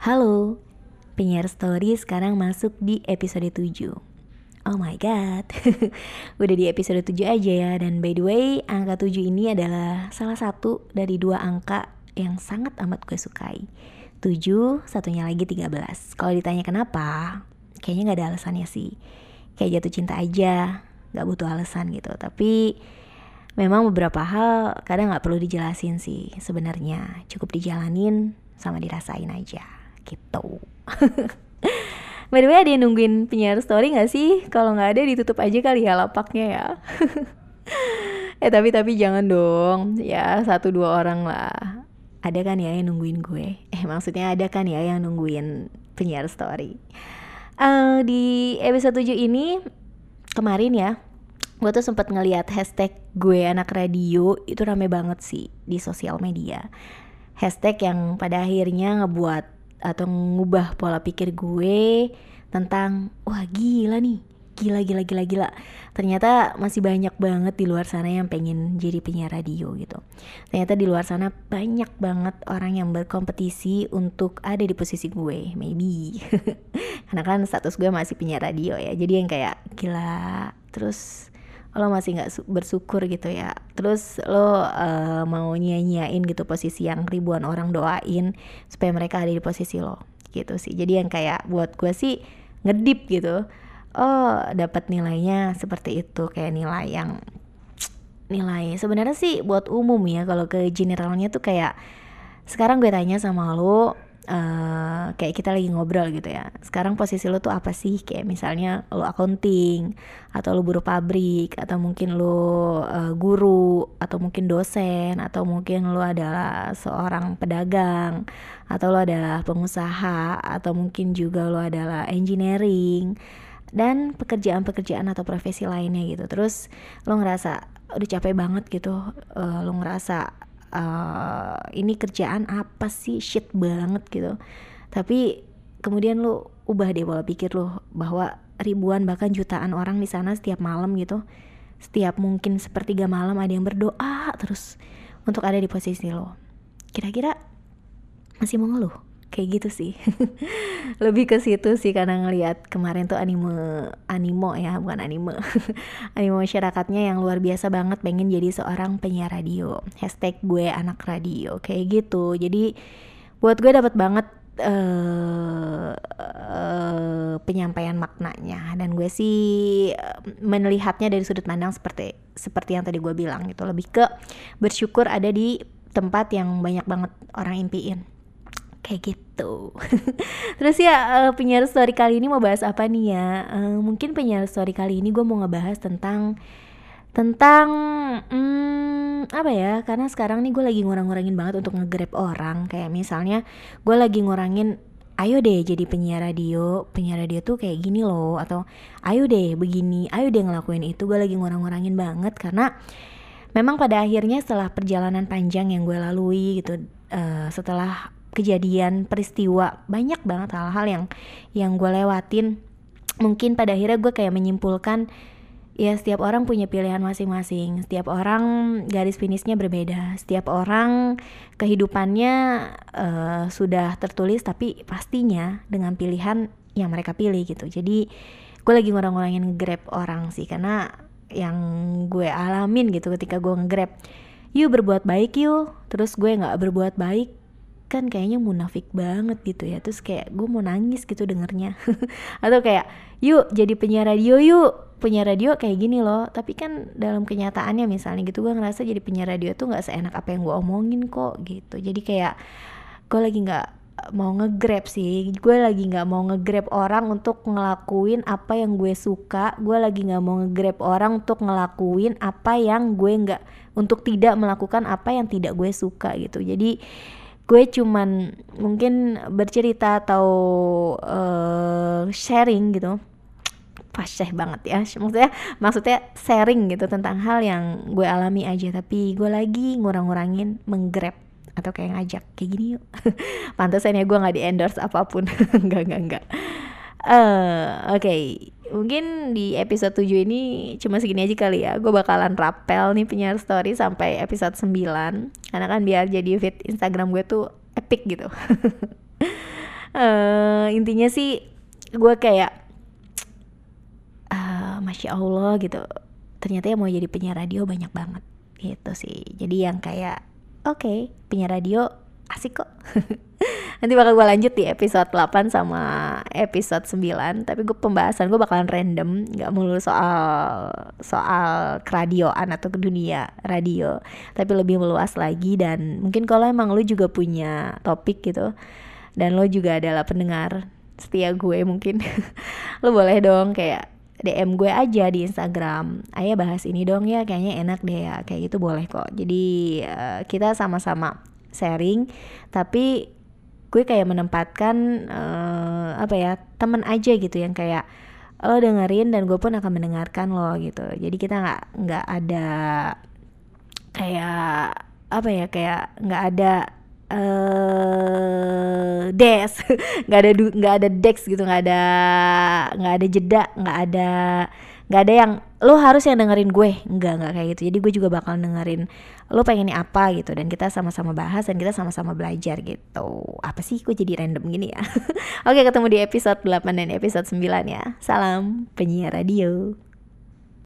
Halo, penyiar story sekarang masuk di episode 7 Oh my god, udah di episode 7 aja ya Dan by the way, angka 7 ini adalah salah satu dari dua angka yang sangat amat gue sukai. 7, satunya lagi 13 Kalau ditanya kenapa, kayaknya gak ada alasannya sih. Kayak jatuh cinta aja, gak butuh alasan gitu. Tapi memang beberapa hal kadang gak perlu dijelasin sih sebenarnya. Cukup dijalanin sama dirasain aja gitu. By the way ada yang nungguin penyiar story gak sih? Kalau nggak ada ditutup aja kali ya lapaknya ya. Eh tapi tapi jangan dong. Ya satu dua orang lah. Ada kan ya yang nungguin gue? Eh maksudnya ada kan ya yang nungguin penyiar story? Uh, Di episode 7 ini Kemarin ya Gue tuh sempat ngeliat hashtag gue anak radio. Itu rame banget sih di sosial media. Hashtag yang pada akhirnya ngebuat atau ngubah pola pikir gue tentang wah gila nih. Gila gila gila gila. Ternyata masih banyak banget di luar sana yang pengen jadi penyiar radio gitu. Ternyata di luar sana banyak banget orang yang berkompetisi untuk ada di posisi gue maybe. Karena kan status gue masih penyiar radio ya. Jadi yang kayak gila. Terus lo masih nggak bersyukur gitu ya. Terus lo uh, mau nyanyain gitu posisi yang ribuan orang doain supaya mereka ada di posisi lo. Gitu sih. Jadi yang kayak buat gue sih ngedip gitu. Oh dapat nilainya seperti itu. Kayak nilai yang nilai sebenarnya sih buat umum ya. Kalau ke generalnya tuh kayak sekarang gue tanya sama lo uh, kayak kita lagi ngobrol gitu ya. Sekarang posisi lo tuh apa sih? Kayak misalnya lo accounting atau lo buruh pabrik atau mungkin lo uh, guru atau mungkin dosen atau mungkin lo adalah seorang pedagang atau lo adalah pengusaha atau mungkin juga lo adalah engineering dan pekerjaan-pekerjaan atau profesi lainnya gitu. Terus lo ngerasa udah capek banget gitu uh, lo ngerasa uh, ini kerjaan apa sih? Shit banget gitu. Tapi kemudian lu ubah deh pola pikir lu bahwa ribuan bahkan jutaan orang di sana setiap malam gitu. Setiap mungkin sepertiga malam ada yang berdoa terus untuk ada di posisi lo. Kira-kira masih mau ngeluh kayak gitu sih. Lebih ke situ sih karena ngelihat kemarin tuh anime animo ya bukan anime. Anime masyarakatnya yang luar biasa banget pengen jadi seorang penyiar radio. Hashtag gue anak radio kayak gitu. Jadi buat gue dapat banget uh, uh, penyampaian maknanya. Dan gue sih melihatnya dari sudut pandang seperti seperti yang tadi gue bilang gitu. Lebih ke bersyukur ada di tempat yang banyak banget orang impiin. Kayak gitu terus ya uh, penyiar story kali ini mau bahas apa nih ya? Uh, mungkin penyiar story kali ini gue mau ngebahas tentang tentang hmm, apa ya? Karena sekarang nih gue lagi ngurang-ngurangin banget untuk ngegrab orang. Kayak misalnya gue lagi ngurangin ayo deh jadi penyiar radio. Penyiar radio tuh kayak gini loh. Atau ayo deh begini. Ayo deh ngelakuin itu. Gue lagi ngurang-ngurangin banget karena memang pada akhirnya setelah perjalanan panjang yang gue lalui gitu uh, setelah kejadian peristiwa banyak banget hal-hal yang yang gue lewatin. Mungkin pada akhirnya gue kayak menyimpulkan ya setiap orang punya pilihan masing-masing. Setiap orang garis finishnya berbeda. Setiap orang kehidupannya uh, sudah tertulis tapi pastinya dengan pilihan yang mereka pilih gitu. Jadi gue lagi ngurang-ngurangin grab orang sih. Karena yang gue alamin gitu ketika gue nge-grab yuk berbuat baik yuk. Terus gue nggak berbuat baik kan kayaknya munafik banget gitu ya. Terus kayak gue mau nangis gitu dengernya. Atau kayak yuk jadi penyiar radio yuk. Penyiar radio kayak gini loh. Tapi kan dalam kenyataannya misalnya gitu gue ngerasa jadi penyiar radio tuh nggak seenak apa yang gue omongin kok gitu. Jadi kayak gue lagi nggak mau ngegrab sih. Gue lagi nggak mau ngegrab orang untuk ngelakuin apa yang gue suka. Gue lagi nggak mau ngegrab orang untuk ngelakuin apa yang gue nggak untuk tidak melakukan apa yang tidak gue suka gitu. Jadi gue cuman mungkin bercerita atau uh, sharing gitu. Fasih banget ya. Maksudnya maksudnya sharing gitu tentang hal yang gue alami aja. Tapi gue lagi ngurang-ngurangin menggrab atau kayak ngajak kayak gini yuk. Pantesan ya gue nggak di endorse apa pun. Nggak nggak nggak. Uh, oke. okay mungkin di episode 7 ini cuma segini aja kali ya. Gue bakalan rapel nih penyiar story sampai episode 9 karena kan biar jadi feed Instagram gue tuh epic gitu. Uh, intinya sih gue kayak uh, masya allah gitu. Ternyata yang mau jadi penyiar radio banyak banget gitu sih. Jadi yang kayak oke okay, penyiar radio asik kok. Nanti bakal gue lanjut di episode 8 sama episode 9 tapi gue pembahasan gue bakalan random nggak mulu soal soal keradioan atau ke dunia radio tapi lebih meluas lagi dan mungkin kalau emang lu juga punya topik gitu dan lo juga adalah pendengar setia gue mungkin lo boleh dong kayak DM gue aja di Instagram ayah bahas ini dong ya kayaknya enak deh ya kayak gitu boleh kok. Jadi uh, kita sama-sama sharing tapi gue kayak menempatkan uh, apa ya temen aja gitu yang kayak lo dengerin dan gue pun akan mendengarkan lo gitu. Jadi kita nggak nggak ada kayak apa ya kayak nggak ada uh, des nggak ada nggak ada dex gitu nggak ada nggak ada jeda nggak ada nggak ada yang lo harus yang dengerin gue. Nggak nggak kayak gitu. Jadi gue juga bakal dengerin lo pengen apa gitu. Dan kita sama-sama bahas dan kita sama-sama belajar gitu. Apa sih gue jadi random gini ya? Oke ketemu di episode 8 dan episode 9 ya. Salam penyiar radio